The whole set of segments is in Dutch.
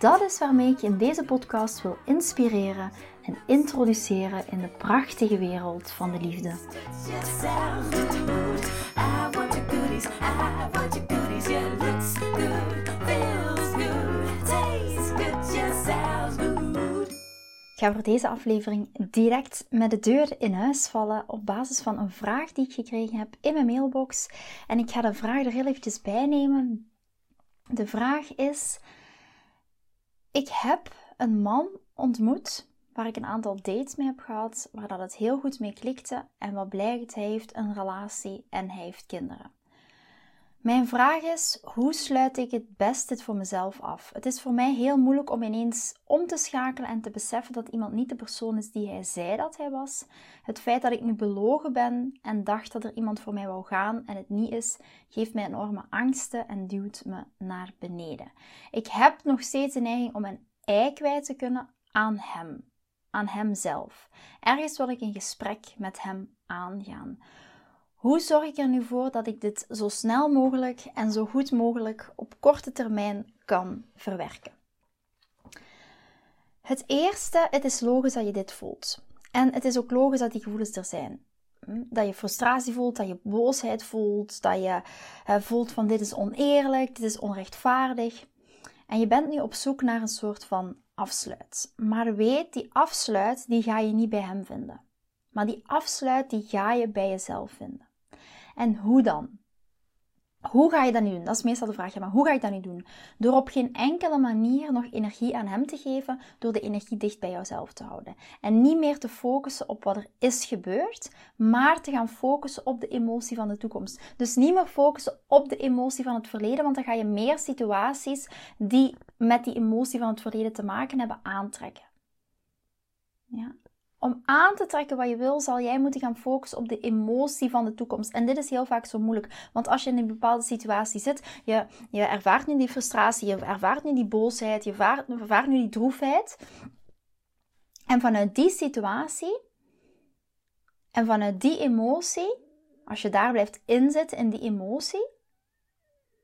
Dat is waarmee ik je in deze podcast wil inspireren en introduceren in de prachtige wereld van de liefde. Ik ga voor deze aflevering direct met de deur in huis vallen op basis van een vraag die ik gekregen heb in mijn mailbox. En ik ga de vraag er heel eventjes bij nemen. De vraag is: ik heb een man ontmoet waar ik een aantal dates mee heb gehad, waar dat het heel goed mee klikte en wat blijkt, hij heeft een relatie en hij heeft kinderen. Mijn vraag is: hoe sluit ik het best voor mezelf af? Het is voor mij heel moeilijk om ineens om te schakelen en te beseffen dat iemand niet de persoon is die hij zei dat hij was. Het feit dat ik nu belogen ben en dacht dat er iemand voor mij wou gaan en het niet is, geeft mij enorme angsten en duwt me naar beneden. Ik heb nog steeds de neiging om een ei kwijt te kunnen aan hem, aan hemzelf. Ergens wil ik een gesprek met hem aangaan. Hoe zorg ik er nu voor dat ik dit zo snel mogelijk en zo goed mogelijk op korte termijn kan verwerken? Het eerste, het is logisch dat je dit voelt. En het is ook logisch dat die gevoelens er zijn. Hm? Dat je frustratie voelt, dat je boosheid voelt, dat je voelt van dit is oneerlijk, dit is onrechtvaardig. En je bent nu op zoek naar een soort van afsluit. Maar weet, die afsluit, die ga je niet bij hem vinden. Maar die afsluit, die ga je bij jezelf vinden. En hoe dan? Hoe ga je dat nu doen? Dat is meestal de vraag. maar hoe ga ik dat nu doen? Door op geen enkele manier nog energie aan hem te geven, door de energie dicht bij jouzelf te houden. En niet meer te focussen op wat er is gebeurd, maar te gaan focussen op de emotie van de toekomst. Dus niet meer focussen op de emotie van het verleden, want dan ga je meer situaties die met die emotie van het verleden te maken hebben aantrekken. Ja om aan te trekken wat je wil, zal jij moeten gaan focussen op de emotie van de toekomst. En dit is heel vaak zo moeilijk. Want als je in een bepaalde situatie zit, je, je ervaart nu die frustratie, je ervaart nu die boosheid, je ervaart, je ervaart nu die droefheid. En vanuit die situatie en vanuit die emotie, als je daar blijft inzitten in die emotie,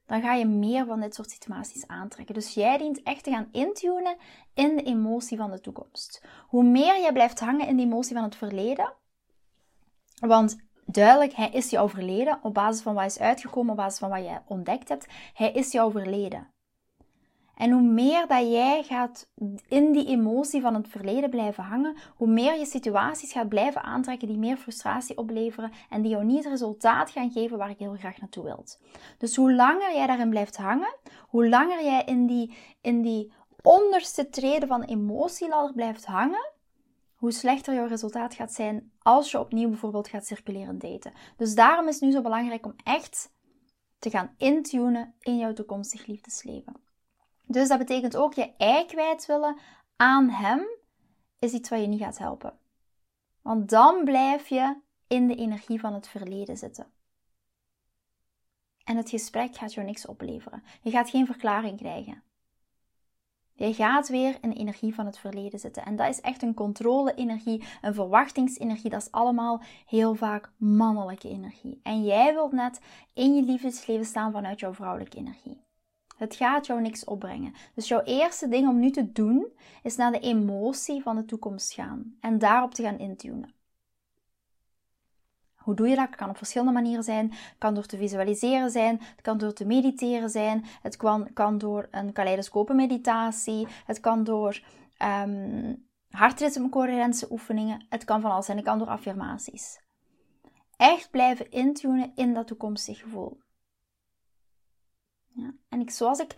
dan ga je meer van dit soort situaties aantrekken. Dus jij dient echt te gaan intunen in de emotie van de toekomst. Hoe meer jij blijft hangen in de emotie van het verleden, want duidelijk, hij is jou verleden op basis van wat is uitgekomen, op basis van wat je ontdekt hebt, hij is jou verleden. En hoe meer dat jij gaat in die emotie van het verleden blijven hangen, hoe meer je situaties gaat blijven aantrekken die meer frustratie opleveren en die jou niet het resultaat gaan geven waar ik heel graag naartoe wilt. Dus hoe langer jij daarin blijft hangen, hoe langer jij in die, in die onderste treden van emotieladder blijft hangen, hoe slechter jouw resultaat gaat zijn als je opnieuw bijvoorbeeld gaat circuleren daten. Dus daarom is het nu zo belangrijk om echt te gaan intunen in jouw toekomstig liefdesleven. Dus dat betekent ook je ei kwijt willen aan hem is iets wat je niet gaat helpen. Want dan blijf je in de energie van het verleden zitten. En het gesprek gaat jou niks opleveren. Je gaat geen verklaring krijgen. Je gaat weer in de energie van het verleden zitten. En dat is echt een controle-energie, een verwachtingsenergie. Dat is allemaal heel vaak mannelijke energie. En jij wilt net in je liefdesleven staan vanuit jouw vrouwelijke energie. Het gaat jou niks opbrengen. Dus jouw eerste ding om nu te doen, is naar de emotie van de toekomst gaan en daarop te gaan intunen. Hoe doe je dat? Het kan op verschillende manieren zijn. Het kan door te visualiseren zijn, het kan door te mediteren zijn, het kan, kan door een kaleidoscopenmeditatie, het kan door um, hartritmecoherentie oefeningen, het kan van alles zijn, het kan door affirmaties. Echt blijven intunen in dat toekomstig gevoel. Ja. En ik, zoals, ik,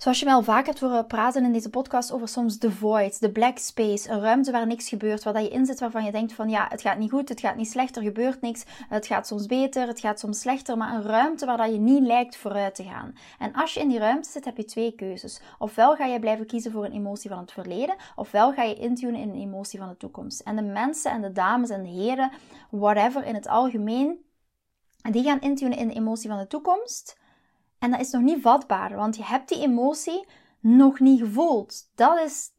Zoals je mij al vaak hebt horen praten in deze podcast over soms de void, de black space, een ruimte waar niks gebeurt, waar dat je in zit waarvan je denkt van ja, het gaat niet goed, het gaat niet slecht, er gebeurt niks, het gaat soms beter, het gaat soms slechter, maar een ruimte waar dat je niet lijkt vooruit te gaan. En als je in die ruimte zit, heb je twee keuzes. Ofwel ga je blijven kiezen voor een emotie van het verleden, ofwel ga je intunen in een emotie van de toekomst. En de mensen en de dames en de heren, whatever in het algemeen, die gaan intunen in de emotie van de toekomst. En dat is nog niet vatbaar, want je hebt die emotie nog niet gevoeld. Dat is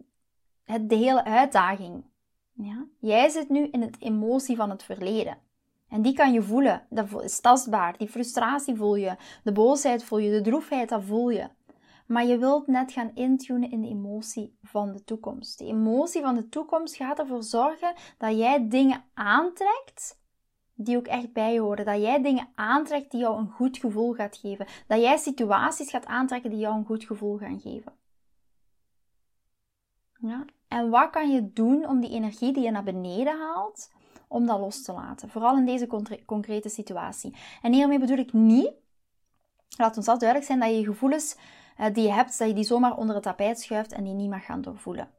het, de hele uitdaging. Ja? Jij zit nu in het emotie van het verleden. En die kan je voelen. Dat is tastbaar. Die frustratie voel je. De boosheid voel je. De droefheid, dat voel je. Maar je wilt net gaan intunen in de emotie van de toekomst. De emotie van de toekomst gaat ervoor zorgen dat jij dingen aantrekt die ook echt bij horen. Dat jij dingen aantrekt die jou een goed gevoel gaat geven. Dat jij situaties gaat aantrekken die jou een goed gevoel gaan geven. Ja? En wat kan je doen om die energie die je naar beneden haalt, om dat los te laten? Vooral in deze concrete situatie. En hiermee bedoel ik niet, laat ons dat duidelijk zijn, dat je gevoelens eh, die je hebt, dat je die zomaar onder het tapijt schuift en die niet mag gaan doorvoelen.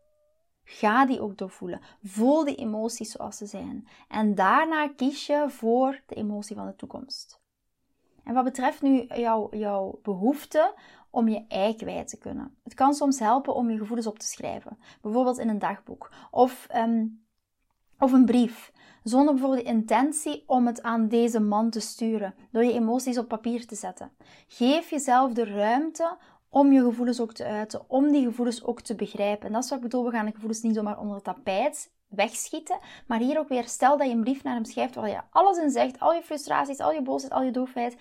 Ga die ook doorvoelen. Voel die emoties zoals ze zijn. En daarna kies je voor de emotie van de toekomst. En wat betreft nu jouw, jouw behoefte om je ei kwijt te kunnen. Het kan soms helpen om je gevoelens op te schrijven. Bijvoorbeeld in een dagboek. Of, um, of een brief. Zonder bijvoorbeeld de intentie om het aan deze man te sturen. Door je emoties op papier te zetten. Geef jezelf de ruimte om je gevoelens ook te uiten, om die gevoelens ook te begrijpen. En dat is wat ik bedoel, we gaan de gevoelens niet zomaar onder het tapijt wegschieten, maar hier ook weer, stel dat je een brief naar hem schrijft waar je alles in zegt, al je frustraties, al je boosheid, al je doofheid.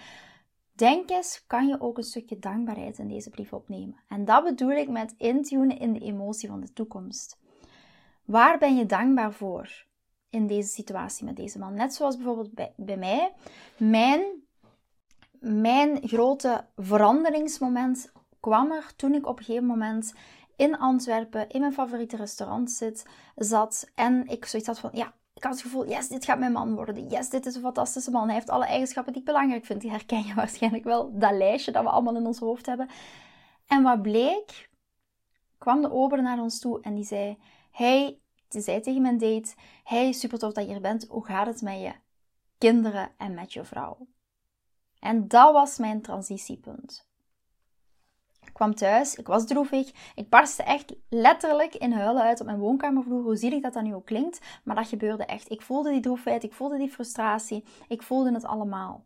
Denk eens, kan je ook een stukje dankbaarheid in deze brief opnemen? En dat bedoel ik met intunen in de emotie van de toekomst. Waar ben je dankbaar voor in deze situatie met deze man? Net zoals bijvoorbeeld bij, bij mij. Mijn, mijn grote veranderingsmoment kwam er toen ik op een gegeven moment in Antwerpen in mijn favoriete restaurant zit, zat en ik zoiets had van, ja, ik had het gevoel, yes, dit gaat mijn man worden. Yes, dit is een fantastische man. Hij heeft alle eigenschappen die ik belangrijk vind. Die herken je waarschijnlijk wel, dat lijstje dat we allemaal in ons hoofd hebben. En wat bleek, kwam de ober naar ons toe en die zei, hey, die zei tegen mijn date, hey, super tof dat je hier bent. Hoe gaat het met je kinderen en met je vrouw? En dat was mijn transitiepunt. Ik kwam thuis, ik was droevig. Ik barstte echt letterlijk in huilen uit op mijn woonkamervloer. Hoe zielig dat dat nu ook klinkt, maar dat gebeurde echt. Ik voelde die droefheid, ik voelde die frustratie, ik voelde het allemaal.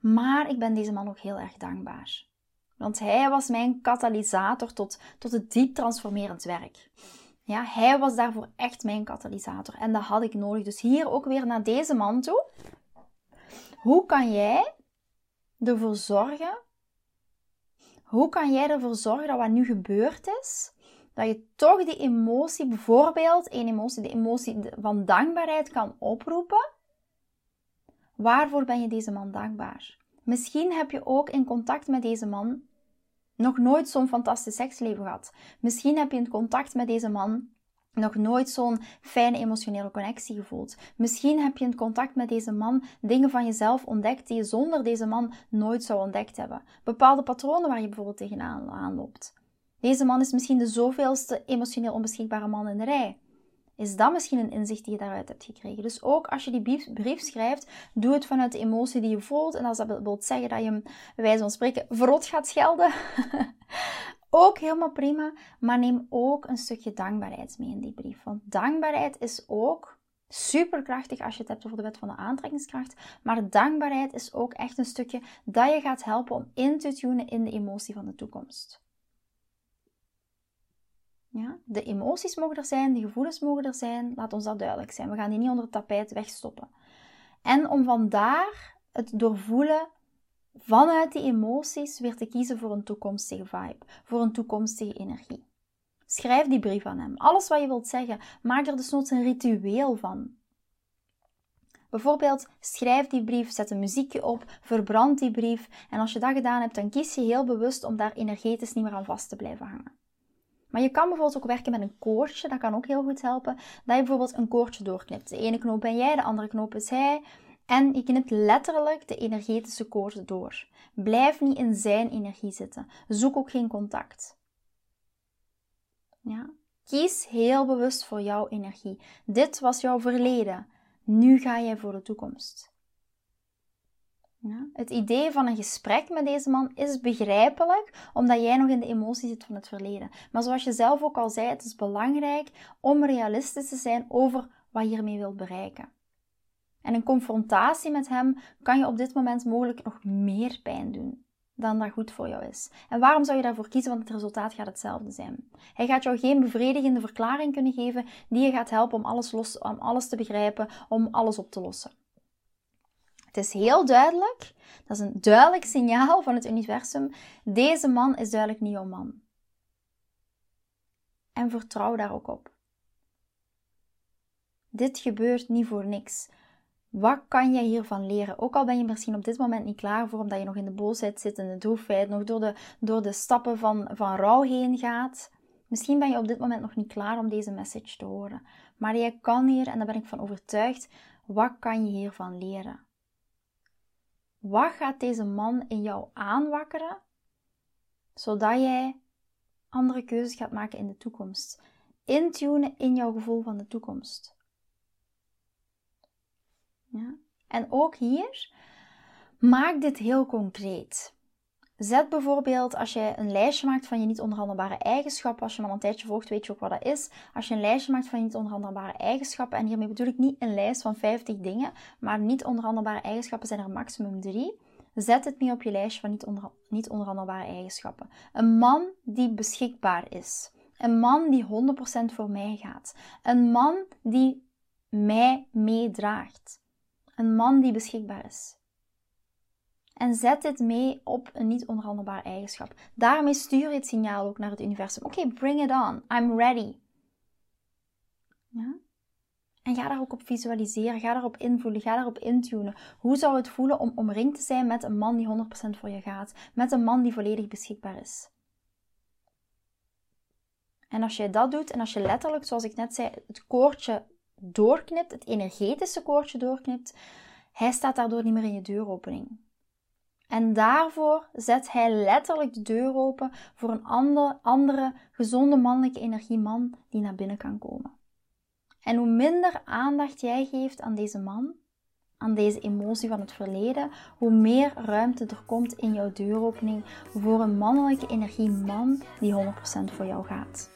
Maar ik ben deze man ook heel erg dankbaar. Want hij was mijn katalysator tot, tot het diep transformerend werk. Ja, hij was daarvoor echt mijn katalysator. En dat had ik nodig. Dus hier ook weer naar deze man toe. Hoe kan jij ervoor zorgen hoe kan jij ervoor zorgen dat wat nu gebeurd is, dat je toch die emotie, bijvoorbeeld een emotie, de emotie van dankbaarheid kan oproepen? Waarvoor ben je deze man dankbaar? Misschien heb je ook in contact met deze man nog nooit zo'n fantastisch seksleven gehad. Misschien heb je in contact met deze man nog nooit zo'n fijne emotionele connectie gevoeld. Misschien heb je in contact met deze man dingen van jezelf ontdekt die je zonder deze man nooit zou ontdekt hebben. Bepaalde patronen waar je bijvoorbeeld tegenaan loopt. Deze man is misschien de zoveelste emotioneel onbeschikbare man in de rij. Is dat misschien een inzicht die je daaruit hebt gekregen? Dus ook als je die brief, schrijft, doe het vanuit de emotie die je voelt. En als dat wil zeggen dat je hem, wijze van spreken, verrot gaat schelden, ook helemaal prima, maar neem ook een stukje dankbaarheid mee in die brief. Want dankbaarheid is ook superkrachtig als je het hebt over de wet van de aantrekkingskracht. Maar dankbaarheid is ook echt een stukje dat je gaat helpen om in te tunen in de emotie van de toekomst. Ja, de emoties mogen er zijn, de gevoelens mogen er zijn. Laat ons dat duidelijk zijn. We gaan die niet onder het tapijt wegstoppen. En om vandaar het doorvoelen vanuit die emoties weer te kiezen voor een toekomstige vibe, voor een toekomstige energie. Schrijf die brief aan hem. Alles wat je wilt zeggen, maak er dus nooit een ritueel van. Bijvoorbeeld, schrijf die brief, zet een muziekje op, verbrand die brief en als je dat gedaan hebt, dan kies je heel bewust om daar energetisch niet meer aan vast te blijven hangen. Maar je kan bijvoorbeeld ook werken met een koordje, dat kan ook heel goed helpen. Dat je bijvoorbeeld een koordje doorknipt. De ene knoop ben jij, de andere knoop is hij. En je knipt letterlijk de energetische koord door. Blijf niet in zijn energie zitten. Zoek ook geen contact. Ja? Kies heel bewust voor jouw energie. Dit was jouw verleden. Nu ga jij voor de toekomst. Ja? Het idee van een gesprek met deze man is begrijpelijk, omdat jij nog in de emotie zit van het verleden. Maar zoals je zelf ook al zei, het is belangrijk om realistisch te zijn over wat je hiermee wilt bereiken. En een confrontatie met hem kan je op dit moment mogelijk nog meer pijn doen dan dat goed voor jou is. En waarom zou je daarvoor kiezen? Want het resultaat gaat hetzelfde zijn. Hij gaat jou geen bevredigende verklaring kunnen geven die je gaat helpen om alles, los, om alles te begrijpen, om alles op te lossen. Het is heel duidelijk, dat is een duidelijk signaal van het universum. Deze man is duidelijk niet jouw man. En vertrouw daar ook op. Dit gebeurt niet voor niks. Wat kan je hiervan leren? Ook al ben je misschien op dit moment niet klaar voor, omdat je nog in de boosheid zit, in de droefheid, nog door de, door de stappen van, van rouw heen gaat. Misschien ben je op dit moment nog niet klaar om deze message te horen. Maar jij kan hier, en daar ben ik van overtuigd, wat kan je hiervan leren? Wat gaat deze man in jou aanwakkeren, zodat jij andere keuzes gaat maken in de toekomst? Intunen in jouw gevoel van de toekomst. En ook hier, maak dit heel concreet. Zet bijvoorbeeld, als je een lijstje maakt van je niet onderhandelbare eigenschappen, als je me al een tijdje volgt, weet je ook wat dat is. Als je een lijstje maakt van je niet onderhandelbare eigenschappen, en hiermee bedoel ik niet een lijst van 50 dingen, maar niet onderhandelbare eigenschappen zijn er maximum drie. Zet het mee op je lijstje van niet onderhandelbare eigenschappen. Een man die beschikbaar is. Een man die 100% voor mij gaat. Een man die mij meedraagt. Een man die beschikbaar is. En zet dit mee op een niet onderhandelbare eigenschap. Daarmee stuur je het signaal ook naar het universum. Oké, bring it on. I'm ready. Ja? En ga daar ook op visualiseren, ga daarop invoelen, ga daarop intunen. Hoe zou het voelen om omringd te zijn met een man die 100% voor je gaat? Met een man die volledig beschikbaar is? En als je dat doet en als je letterlijk, zoals ik net zei, het koordje doorknipt, het energetische koordje doorknipt, hij staat daardoor niet meer in je deuropening. En daarvoor zet hij letterlijk de deur open voor een ander, andere gezonde mannelijke energieman die naar binnen kan komen. En hoe minder aandacht jij geeft aan deze man, aan deze emotie van het verleden, hoe meer ruimte er komt in jouw deuropening voor een mannelijke energieman die 100% voor jou gaat.